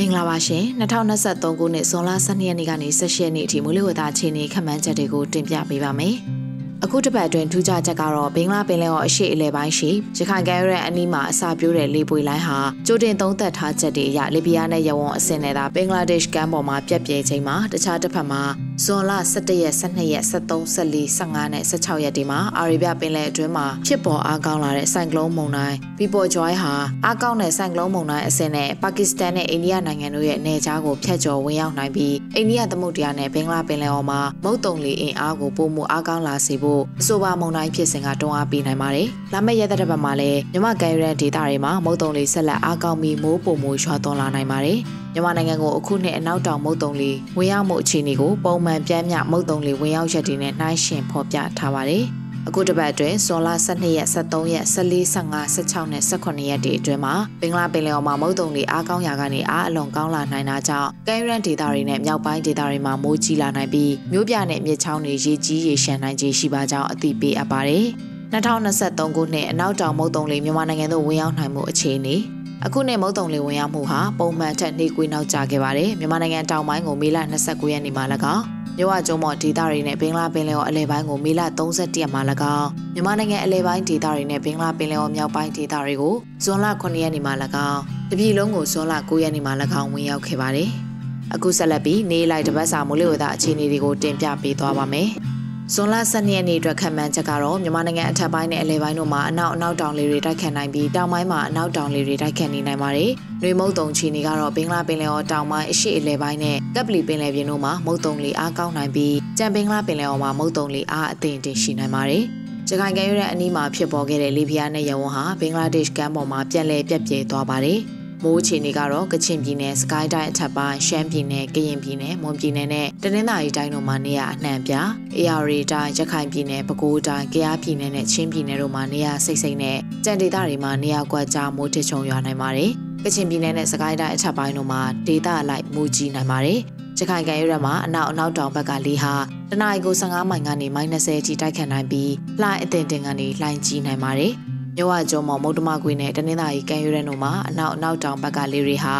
မင်္ဂလာပါရှင်2023ခုနှစ်ဇွန်လ12ရက်နေ့ကနေ17ရက်နေ့အထိမူလဝတ္တအခြေအနေခန့်မှန်းချက်တွေကိုတင်ပြပေးပါမယ်။အခုတစ်ပတ်အတွင်းထူးခြားချက်ကတော့ဘင်္ဂလားပင်လယ်အော်အရှေ့အလယ်ပိုင်းရှိရခိုင်ကမ်းရိုးတန်းအနီးမှာအစာပြိုးတဲ့လေပွေလိုင်းဟာကြိုတင်သုံးသက်ထားချက်တွေအရလီဘီယာနဲ့ရဝွန်အဆင့်နဲ့သာဘင်္ဂလားဒေ့ရှ်ကမ်းပေါ်မှာပြက်ပြဲချိန်မှာတခြားတစ်ဖက်မှာ ဇွန်လ17ရက်12ရက်13 14 15နဲ့16ရက်ဒီမှာအာရေဗျပင်လယ်အတွင်းမှာဖြစ်ပေါ်အားကောင်းလာတဲ့ဆိုင်ကလုန်းမုန်တိုင်းပီပေါ်ဂျွိုင်းဟာအားကောင်းတဲ့ဆိုင်ကလုန်းမုန်တိုင်းအဆင့်နဲ့ပါကစ္စတန်နဲ့အိန္ဒိယနိုင်ငံတို့ရဲ့နယ်ခြားကိုဖျက်ကျော်ဝင်ရောက်နိုင်ပြီးအိန္ဒိယသမုဒ္ဒရာနဲ့ဘင်္ဂလားပင်လယ်အော်မှာမုတ်တုံလီအင်အားကိုပိုမိုအားကောင်းလာစေဖို့အဆိုပါမုန်တိုင်းဖြစ်စဉ်ကတွန်းအားပေးနိုင်ပါတယ်။လာမယ့်ရက်သက်ပတ်မှာလည်းမြမကန်ရန်ဒေတာတွေမှာမုတ်တုံလီဆက်လက်အားကောင်းပြီးမိုးပုံမိုးရွာသွန်းလာနိုင်ပါတယ်။ မြန်မာနိုင်ငံကိုအခုနှစ်အနောက်တောင်မုတ်တုံလီဝင်ရောက်မှုအခြေအနေကိုပုံမှန်ပြင်းပြမုတ်တုံလီဝင်ရောက်ရက်တွေနဲ့နှိုင်းယှဉ်ဖော်ပြထားပါတယ်။အခုတစ်ပတ်အတွင်းဇွန်လ12ရက်13ရက်14 15 16နဲ့18ရက်တွေအတွင်းမှာဘင်္ဂလားပင်လယ်အော်မှာမုတ်တုံတွေအားကောင်းရာကနေအားအလွန်ကောင်းလာနိုင်တာကြောင့်ကမ်းရန်ဒေသတွေနဲ့မြောက်ပိုင်းဒေသတွေမှာမိုးကြီးလာနိုင်ပြီးမြို့ပြနဲ့မြစ်ချောင်းတွေရေကြီးရေရှမ်းနိုင်ခြေရှိပါကြောင်းအသိပေးအပ်ပါတယ်။2023ခုနှစ်အနောက်တောင်မုတ်တုံလေးမြန်မာနိုင်ငံသို့ဝင်ရောက်နိုင်မှုအခြေအနေ အခုနှစ်မုတ်တုံလေးဝင်ရောက်မှုဟာပုံမှန်ထက်နှေးကွေးနောက်ကျခဲ့ပါတယ်မြန်မာနိုင်ငံတောင်ပိုင်းကိုမေလ29ရက်နေ့မှာ၎င်းမြဝကျုံမော်ဒေသတွေနဲ့ဘင်္ဂလားပင်လယ်ော်အလဲပိုင်းကိုမေလ31ရက်မှာ၎င်းမြန်မာနိုင်ငံအလဲပိုင်းဒေသတွေနဲ့ဘင်္ဂလားပင်လယ်ော်မြောက်ပိုင်းဒေသတွေကိုဇွန်လ9ရက်နေ့မှာ၎င်းတပြည်လုံးကိုဇွန်လ9ရက်နေ့မှာ၎င်းဝင်ရောက်ခဲ့ပါတယ်။အခုဆက်လက်ပြီးနေလိုက်တပတ်စာမိုးလေဝသအခြေအနေတွေကိုတင်ပြပေးသွားပါမယ်။ ဇွန်လ12ရက်နေ့အတွက်ခံမှန်းချက်ကတော့မြန်မာနိုင်ငံအထက်ပိုင်းနဲ့အလယ်ပိုင်းတို့မှာအနောက်အနောက်တောင်လေတွေတိုက်ခတ်နိုင်ပြီးတောင်ပိုင်းမှာအနောက်တောင်လေတွေတိုက်ခတ်နေနိုင်ပါတယ်။နှွေမုတ်တုံချီနေကတော့ဘင်္ဂလားပင်လယ်အော်တောင်ပိုင်းအရှေ့အလယ်ပိုင်းနဲ့ကပ်ပလီပင်လယ်ပြင်တို့မှာမုတ်တုံလေအားကောင်းနိုင်ပြီးကြံဘင်္ဂလားပင်လယ်အော်မှာမုတ်တုံလေအားအသင့်တင်ရှိနိုင်ပါတယ်။ကြခိုင်ကဲရတဲ့အနီးမှာဖြစ်ပေါ်ခဲ့တဲ့လီဘီယာနဲ့ယဝန်ဟာဘင်္ဂလားဒေ့ရှ်ကမ်းပေါ်မှာပြက်လဲပြက်ပြဲသွားပါတယ်။ မိုးအခြေအနေကတော့ကချင်ပြည်နယ်စကိုင်းတိုင်းအထက်ပိုင်းရှမ်းပြည်နယ်ကရင်ပြည်နယ်မွန်ပြည်နယ်နဲ့တနင်္သာရီတိုင်းတို့မှာနေရာအနှံ့ပြအေရရီတိုင်းရခိုင်ပြည်နယ်ပဲခူးတိုင်းကယားပြည်နယ်နဲ့ချင်းပြည်နယ်တို့မှာနေရာစိတ်စိတ်နဲ့ကြံဒေသတွေမှာနေရာကွက်ကြားမိုးထချုံရွာနိုင်ပါတယ်ကချင်ပြည်နယ်နဲ့စကိုင်းတိုင်းအထက်ပိုင်းတို့မှာဒေသအလိုက်မိုးကြီးနိုင်ပါတယ်ရခိုင်ကံရွက်မှာအနောက်အနောက်တောင်ဘက်ကလေဟာတနအီကို15မိုင်ကနေ -30 အထိတိုက်ခတ်နိုင်ပြီးလှိုင်းအသင်တင်ကနေလှိုင်းကြီးနိုင်ပါတယ်။ မြဝကျုံမော်မုတ်တမကွေနဲ့တနင်္သာရီကံရွရန်တို့မှာအနောက်အနောက်တောင်ဘက်ကလေတွေဟာ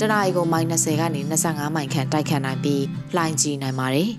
တနအီကိုမိုင်20ကနေ25မိုင်ခန့်တိုက်ခတ်နိုင်ပြီးလှိုင်းကြီးနိုင်ပါတယ်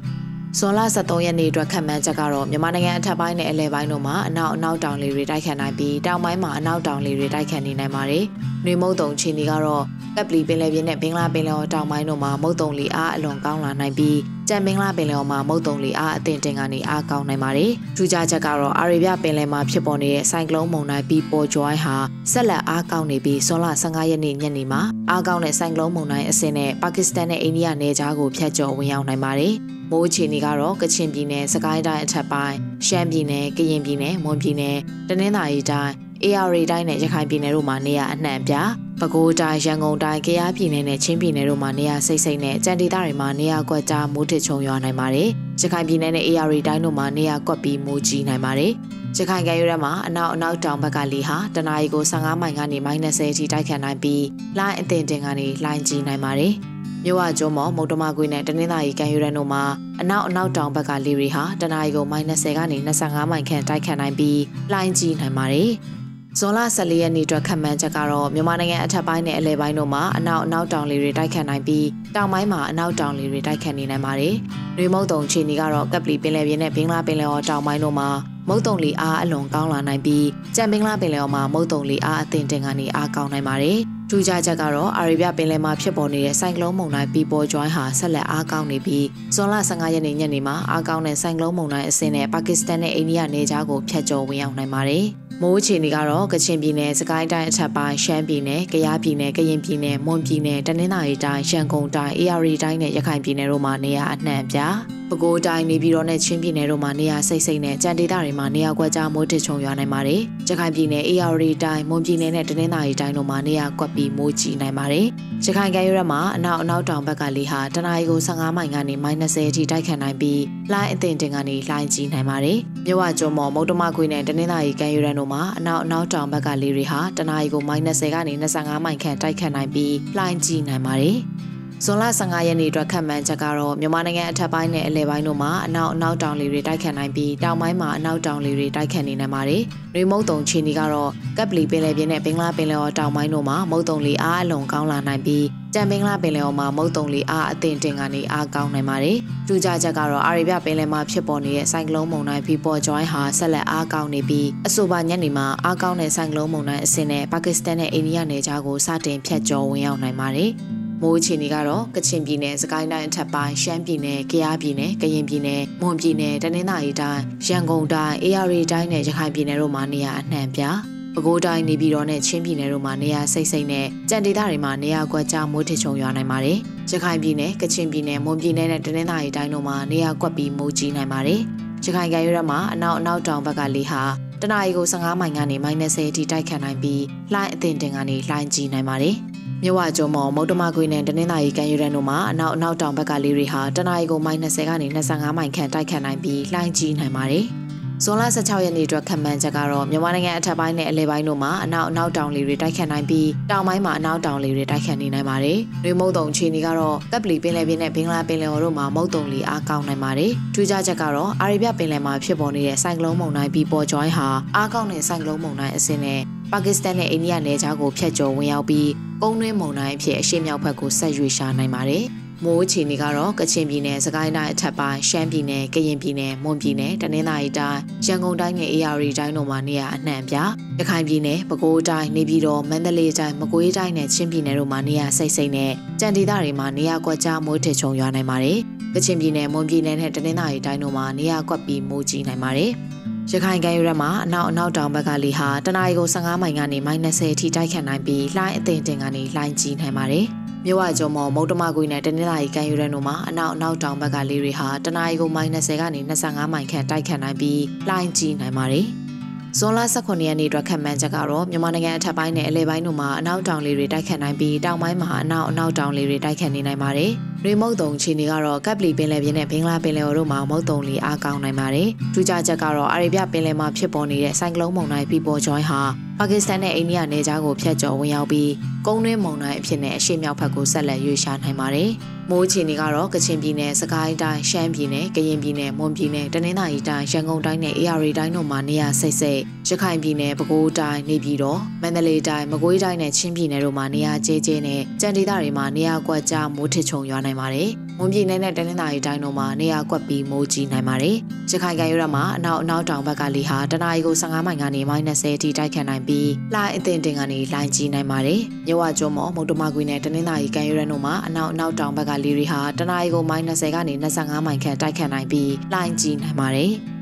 ။ဇွန်လ23ရက်နေ့အတွက်ခန့်မှန်းချက်ကတော့မြန်မာနိုင်ငံအထက်ပိုင်းနဲ့အလယ်ပိုင်းတို့မှာအနောက်အနောက်တောင်လေတွေတိုက်ခတ်နိုင်ပြီးတောင်ပိုင်းမှာအနောက်တောင်လေတွေတိုက်ခတ်နေနိုင်ပါတယ်။နှွေမုတ်တုံချီနေကတော့ ကပ်ပလီပင်လယ်ပြင်နဲ့ဘင်္ဂလားပင်လယ်ော်တောင်ပိုင်းတို့မှာမုတ်တုံလီအားအလွန်ကောင်းလာနိုင်ပြီးကြံမင်္ဂလာပင်လယ်ော်မှာမုတ်တုံလီအားအသင့်တင်ကနေအားကောင်းနိုင်ပါတယ်။ထူးခြားချက်ကတော့အာရေဗျပင်လယ်မှာဖြစ်ပေါ်နေတဲ့ဆိုင်ကလုန်းမုန်တိုင်းပြီးပေါ်ဂျွိုင်းဟာဆက်လက်အားကောင်းနေပြီးဇွန်လ15ရက်နေ့ညနေမှာအားကောင်းတဲ့ဆိုင်ကလုန်းမုန်တိုင်းအဆင့်နဲ့ပါကစ္စတန်နဲ့အိန္ဒိယနယ်ခြားကိုဖျက်ကျော်ဝင်ရောက်နိုင်ပါတယ်။မိုးအခြေအနေကတော့ကချင်ပြည်နယ်၊စကိုင်းတိုင်းအထက်ပိုင်း၊ရှမ်းပြည်နယ်၊ကရင်ပြည်နယ်၊မွန်ပြည်နယ်၊တနင်္သာရီတိုင်း၊ AR တိုင်းနဲ့ရခိုင်ပြည်နယ်တို့မှာနေရာအနှံ့ပြ ပဲခူးတိုင်းရန်ကုန်တိုင်းကယားပြည်နယ်နဲ့ချင်းပြည်နယ်တို့မှာနေရာစိတ်စိတ်နဲ့ကြံဒေသတွေမှာနေရာကွက်ကြားမိုးထချုံရွာနိုင်ပါတယ်။ရခိုင်ပြည်နယ်နဲ့ AR တိုင်းတို့မှာနေရာကွက်ပြီးမိုးကြီးနိုင်ပါတယ်။ရခိုင်ကမ်းရိုးတန်းမှာအနောက်အနောက်တောင်ဘက်ကလေဟာတနအီကို15မိုင်ကနေ -30 အထိတိုက်ခတ်နိုင်ပြီးလိုင်းအသင်တင်ကနေလိုင်းကြီးနိုင်ပါတယ်။မြို့ဝကျုံမော်မုတ်တမကွေးနဲ့တနင်္သာရီကမ်းရိုးတန်းတို့မှာအနောက်အနောက်တောင်ဘက်ကလေတွေဟာတနအီကို -30 ကနေ25မိုင်ခန့်တိုက်ခတ်နိုင်ပြီးလိုင်းကြီးနိုင်ပါတယ်။ ဇွန်လ14ရက်နေ့အတွက်ခန့်မှန်းချက်ကတော့မြန်မာနိုင်ငံအထက်ပိုင်းနဲ့အလယ်ပိုင်းတို့မှာအနောက်အနောက်တောင်လေတွေတိုက်ခတ်နိုင်ပြီးတောင်ပိုင်းမှာအနောက်တောင်လေတွေတိုက်ခတ်နေနိုင်ပါတယ်။နှွေမုတ်တုံခြေနေကတော့ကပ်ပလီပင်လယ်ပြင်နဲ့ဘင်္ဂလားပင်လယ်အော်တောင်ပိုင်းတို့မှာမုတ်တုံလီအားအလွန်ကောင်းလာနိုင်ပြီးကြံဘင်္ဂလားပင်လယ်အော်မှာမုတ်တုံလီအားအသင်တင်ကနေအားကောင်းနိုင်ပါတယ်။ထူးခြားချက်ကတော့အာရေဗျပင်လယ်မှာဖြစ်ပေါ်နေတဲ့ဆိုင်ကလုန်းမုန်တိုင်းပီပေါ်ဂျွိုင်းဟာဆက်လက်အားကောင်းနေပြီးဇွန်လ15ရက်နေ့ညနေမှာအားကောင်းတဲ့ဆိုင်ကလုန်းမုန်တိုင်းအဆင့်နဲ့ပါကစ္စတန်နဲ့အိန္ဒိယနယ်ခြားကိုဖျက်ကျော်ဝင်ရောက်နိုင်ပါတယ်။မိုးအခြေအနေကတော့ကချင်ပြည်နယ်၊စကိုင်းတိုင်းအထက်ပိုင်းရှမ်းပြည်နယ်၊ကယားပြည်နယ်၊ကရင်ပြည်နယ်၊မွန်ပြည်နယ်၊တနင်္သာရီတိုင်း၊ရန်ကုန်တိုင်း၊အေရီတိုင်းနဲ့ရခိုင်ပြည်နယ်တို့မှာနေရာအနှံ့ပြ။ပဲခူးတိုင်းနေပြည်တော်နဲ့ချင်းပြည်နယ်တို့မှာနေရာစိတ်စိတ်နဲ့ကြံဒေသတွေမှာနေရာကွက်ကြားမိုးထချုံရွာနိုင်ပါတယ်။ရခိုင်ပြည်နယ်အေရီတိုင်း၊မွန်ပြည်နယ်နဲ့တနင်္သာရီတိုင်းတို့မှာနေရာကွက်ပြီးမိုးကြီးနိုင်ပါတယ်။ရခိုင်ကဲရွက်မှာအနောက်အနောက်တောင်ဘက်ကလေဟာတနအီကို15မိုင်ကနေ -30 အထိတိုက်ခတ်နိုင်ပြီးလိုင်းအသင်တင်ကနေလိုင်းကြီးနိုင်ပါတယ်။မြဝကျုံမော်မုတ်တမခွေနဲ့တနင်္သာရီကမ်းရိုးတန်းတို့မှာအနောက်အနောက်တောင်ဘက်ကလေတွေဟာတနအီကို -30 ကနေ25မိုင်ခန့်တိုက်ခတ်နိုင်ပြီးလှိုင်းကြီးနိုင်ပါတယ်။ ဇွန်လ15ရက်နေ့အတွက်ခန့်မှန်းချက်ကတော့မြန်မာနိုင်ငံအထက်ပိုင်းနဲ့အလယ်ပိုင်းတို့မှာအနောက်အနောက်တောင်လေတွေတိုက်ခတ်နိုင်ပြီးတောင်ပိုင်းမှာအနောက်တောင်လေတွေတိုက်ခတ်နေနိုင်ပါတယ်။ရေမုတ်တုံချီနီကတော့ကပ်ပလီပင်လယ်ပြင်နဲ့ဘင်္ဂလားပင်လယ်အော်တောင်ပိုင်းတို့မှာမုတ်တုံလေအားအလွန်ကောင်းလာနိုင်ပြီးကြံဘင်္ဂလားပင်လယ်အော်မှာမုတ်တုံလေအားအသင့်တင်ကနေအားကောင်းနိုင်ပါတယ်။ထူးခြားချက်ကတော့အာရေဗျပင်လယ်မှာဖြစ်ပေါ်နေတဲ့ဆိုင်ကလုန်းမုန်တိုင်းဖီပေါ်ဂျွိုင်းဟာဆက်လက်အားကောင်းနေပြီးအဆိုပါညနေမှာအားကောင်းတဲ့ဆိုင်ကလုန်းမုန်တိုင်းအဆင့်နဲ့ပါကစ္စတန်နဲ့အိန္ဒိယနယ်ခြားကိုစတင်ဖြတ်ကျော်ဝင်ရောက်နိုင်ပါတယ်။ မိုးအခြေအနေကတော့ကချင်ပြည်နယ်၊စကိုင်းတိုင်းအထက်ပိုင်း၊ရှမ်းပြည်နယ်၊ကယားပြည်နယ်၊ကရင်ပြည်နယ်၊မွန်ပြည်နယ်၊တနင်္သာရီတိုင်း၊ရန်ကုန်တိုင်း၊အေရရီတိုင်းနဲ့ရခိုင်ပြည်နယ်တို့မှာနေရာအနှံ့ပြ။ပဲခူးတိုင်းနေပြည်တော်နဲ့ချင်းပြည်နယ်တို့မှာနေရာစိတ်စိတ်နဲ့ကြံဒေသတွေမှာနေရာကွက်ကြားမိုးထချုံရွာနိုင်ပါတယ်။ရခိုင်ပြည်နယ်၊ကချင်ပြည်နယ်၊မွန်ပြည်နယ်နဲ့တနင်္သာရီတိုင်းတို့မှာနေရာကွက်ပြီးမိုးကြီးနိုင်ပါတယ်။ရခိုင်ကရွရမှာအနောက်အနောက်တောင်ဘက်ကလေဟာတနအီကို15မိုင်ကနေ -30 အထိတိုက်ခတ်နိုင်ပြီးလှိုင်းအသင်တင်ကနေလှိုင်းကြီးနိုင်ပါတယ်။ မြဝကျုံမော်မုတ်တမခွေနဲ့တနင်္သာရီကမ်းရိုးတန်းတို့မှာအနောက်အနောက်တောင်ဘက်ကလေးတွေဟာတနအီကိုမိုင်20ကနေ25မိုင်ခန့်တိုက်ခတ်နိုင်ပြီးလှိုင်းကြီးနိုင်ပါတယ်။ ဇွန်လ16ရက်နေ့အတွက်ခန့်မှန်းချက်ကတော့မြန်မာနိုင်ငံအထက်ပိုင်းနဲ့အလယ်ပိုင်းတို့မှာအနောက်အနောက်တောင်လေတွေတိုက်ခတ်နိုင်ပြီးတောင်ပိုင်းမှာအနောက်တောင်လေတွေတိုက်ခတ်နေနိုင်ပါတယ်။ရေမုတ်တုံချီနီကတော့ကပ်ပလီပင်လယ်ပြင်နဲ့ဘင်္ဂလားပင်လယ်အော်တို့မှာမုတ်တုံလေအားကောင်းနိုင်ပါတယ်။ထူးခြားချက်ကတော့အာရေဗျပင်လယ်မှာဖြစ်ပေါ်နေတဲ့ဆိုင်ကလုန်းမုန်တိုင်းပြီးပေါ်ဂျွိုင်းဟာအားကောင်းတဲ့ဆိုင်ကလုန်းမုန်တိုင်းအဆင့်နဲ့ပါကစ္စတန်နဲ့အိန္ဒိယနယ်ခြားကိုဖျက်ကျော်ဝင်ရောက်ပြီးကုန်းတွင်းမုန်တိုင်းအဖြစ်အရှေ့မြောက်ဘက်ကိုဆက်ရွေ့ရှာနိုင်ပါတယ်။ မိုးအခြေအနေကတော့ကချင်ပြည်နယ်၊စကိုင်းတိုင်းအထက်ပိုင်း၊ရှမ်းပြည်နယ်၊ကရင်ပြည်နယ်၊မွန်ပြည်နယ်၊တနင်္သာရီတိုင်း၊ရန်ကုန်တိုင်းနဲ့အေရီတိုင်းတို့မှာနေရာအနှံ့ပြ။ရခိုင်ပြည်နယ်၊ပဲခူးတိုင်း၊နေပြည်တော်၊မန္တလေးတိုင်း၊မကွေးတိုင်းနဲ့ချင်းပြည်နယ်တို့မှာနေရာစိတ်စိတ်နဲ့ကြံဒေသတွေမှာနေရာကွက်ကြားမိုးထချုံရွာနိုင်ပါတယ်။ကချင်ပြည်နယ်၊မွန်ပြည်နယ်နဲ့တနင်္သာရီတိုင်းတို့မှာနေရာကွက်ပြီးမိုးကြီးနိုင်ပါတယ်။ရခိုင်ကမ်းရိုးတန်းမှာအနောက်အနောက်တောင်ဘက်ကလေဟာတနအီကို15မိုင်ကနေ -30 အထိတိုက်ခတ်နိုင်ပြီးလှိုင်းအသင်တင်ကနေလှိုင်းကြီးနိုင်ပါတယ်။ မြဝကျုံမော်မုတ်တမကွေနဲ့တနင်္လာရီကမ်းရိုးတန်းတို့မှာအနောက်အနောက်တောင်ဘက်ကလေတွေဟာတနအီကို -30 ကနေ25မိုင်ခန့်တိုက်ခတ်နိုင်ပြီးလှိုင်းကြီးနိုင်ပါတယ်။ဇွန်လ18ရက်နေ့အတွက်ခန့်မှန်းချက်ကတော့မြန်မာနိုင်ငံအထက်ပိုင်းနဲ့အလဲပိုင်းတို့မှာအနောက်တောင်လေတွေတိုက်ခတ်နိုင်ပြီးတောင်ပိုင်းမှာအနောက်အနောက်တောင်လေတွေတိုက်ခတ်နေနိုင်ပါတယ်။ရေမုတ်တုံခြေနေကတော့ကပ်ပလီပင်လယ်ပြင်နဲ့ဘင်္ဂလားပင်လယ်အော်တို့မှာမုတ်တုံလီအားကောင်းနိုင်ပါတယ်။ထူးခြားချက်ကတော့အာရေဗျပင်လယ်မှာဖြစ်ပေါ်နေတဲ့ဆိုင်ကလုန်းမုန်တိုင်းပီပေါ်ဂျွိုင်းဟာပါကစ္စတန်နဲ့အိန္ဒိယနယ်ခြားကိုဖျက်ကျော်ဝင်ရောက်ပြီးကုန်းတွင်းမုန်တိုင်းအဖြစ်နဲ့အရှေ့မြောက်ဘက်ကိုဆက်လက်ရွေ့ရှာနိုင်ပါတယ်။မိုးချီနေကတော့ကချင်ပြည်နယ်၊စကိုင်းတိုင်း၊ရှမ်းပြည်နယ်၊ကရင်ပြည်နယ်၊မွန်ပြည်နယ်၊တနင်္သာရီတိုင်း၊ရန်ကုန်တိုင်းနဲ့အေရီတိုင်းတို့မှာနေရာစိတ်စိတ်ရခိုင်ပြည်နယ်၊ပဲခူးတိုင်း၊နေပြည်တော်၊မန္တလေးတိုင်း၊မကွေးတိုင်းနဲ့ချင်းပြည်နယ်တို့မှာနေရာကျဲကျဲနဲ့ကြံဒေသတွေမှာနေရာကွက်ကြားမိုးထချုံရွာနိုင်ပါတယ်။မွန်ပြည်နယ်နဲ့တနင်္သာရီတိုင်းတို့မှာနေရာကွက်ပြီးမိုးကြီးနိုင်ပါတယ်။ရခိုင်ကံရိုးရမှာအနောက်အနောက်တောင်ဘက်ကလေဟာတနအီကို15မိုင်ကနေ -30 အထိတိုက်ခတ်နိုင်ပြီးလှိုင်းအသင်တင်ကနေလှိုင်းကြီးနိုင်ပါတယ်။မြဝကျွန်းမော်မုတ်တမကွေနဲ့တနင်္သာရီကံရိုးရတို့မှာအနောက်အနောက်တောင်ဘက်ကလေတွေဟာတနအီကို -30 ကနေ25မိုင်ခန့်တိုက်ခတ်နိုင်ပြီးလှိုင်းကြီးနိုင်ပါတယ်။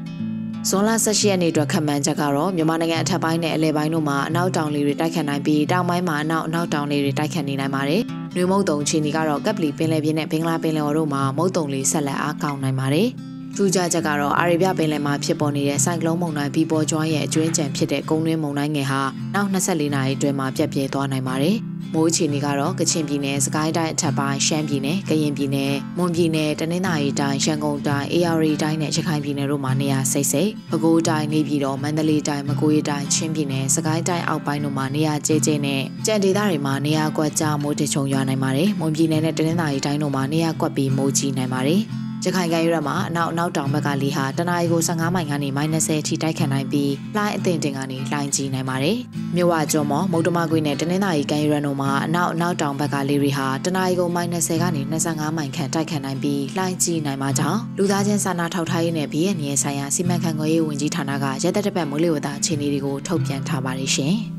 ဇွန်လ18ရက်နေ့အတွက်ခန့်မှန်းချက်ကတော့မြန်မာနိုင်ငံအထက်ပိုင်းနဲ့အလဲပိုင်းတို့မှာအနောက်တောင်လေတွေတိုက်ခတ်နိုင်ပြီးတောင်ပိုင်းမှာအနောက်အနောက်တောင်လေတွေတိုက်ခတ်နေနိုင်ပါတယ်။ နွေမုတ်တုံချီနီကတော့ကပ်ပလီပင်လယ်ပြင်နဲ့ဘင်္ဂလားပင်လယ်အော်တို့မှာမုတ်တုံလေးဆက်လက်အားကောင်းနိုင်ပါတယ်။ ထူးခြားချက်ကတော့အာရေဗျပင်လယ်မှာဖြစ်ပေါ်နေတဲ့ဆိုင်ကလုန်းမုန်တိုင်းပြီးပေါ်ကျွမ်းရဲ့အကျွင်းကြံဖြစ်တဲ့ကုန်းတွင်းမုန်တိုင်းငယ်ဟာနောက်24နာရီအတွင်းမှာပြတ်ပြဲသွားနိုင်ပါတယ်။မိုးအခြေအနေကတော့ကချင်ပြည်နယ်၊စကိုင်းတိုင်းအထက်ပိုင်းရှမ်းပြည်နယ်၊ကရင်ပြည်နယ်၊မွန်ပြည်နယ်၊တနင်္သာရီတိုင်း၊ရန်ကုန်တိုင်း၊အေရီတိုင်းနဲ့ရခိုင်ပြည်နယ်တို့မှာနေရာစိတ်စိတ်ပဲခူးတိုင်းနေပြည်တော်မန္တလေးတိုင်းမကွေးတိုင်းချင်းပြည်နယ်၊စကိုင်းတိုင်းအောက်ပိုင်းတို့မှာနေရာကျဲကျဲနဲ့ကြံဒေသတွေမှာနေရာကွက်ကြားမိုးတချုံရွာနိုင်ပါတယ်။မွန်ပြည်နယ်နဲ့တနင်္သာရီတိုင်းတို့မှာနေရာကွက်ပြီးမိုးကြီးနိုင်ပါတယ်။ ရခိုင်ကမ်းရိုးတမှာအနောက်အနောက်တောင်ဘက်ကလေဟာတနအီကို15မိုင်ကနေ -30 အထိတိုက်ခတ်နိုင်ပြီးလှိုင်းအသင်တင်ကနေလှိုင်းကြီးနိုင်ပါတယ်။မြဝကျွန်းမော်မုတ်တမကွေနဲ့တနင်္သာရီကမ်းရိုးတတို့မှာအနောက်အနောက်တောင်ဘက်ကလေတွေဟာတနအီကို -30 ကနေ25မိုင်ခန့်တိုက်ခတ်နိုင်ပြီးလှိုင်းကြီးနိုင်မှာကြောင့်လူသားချင်းစာနာထောက်ထားရေးနဲ့ပြည်ရဲ့နေဆိုင်ရာစီမံခန့်ခွဲရေးဝန်ကြီးဌာနကရဲတပ်တပတ်မိုးလေဝသအခြေအနေတွေကိုထုတ်ပြန်ထားပါတယ်ရှင်။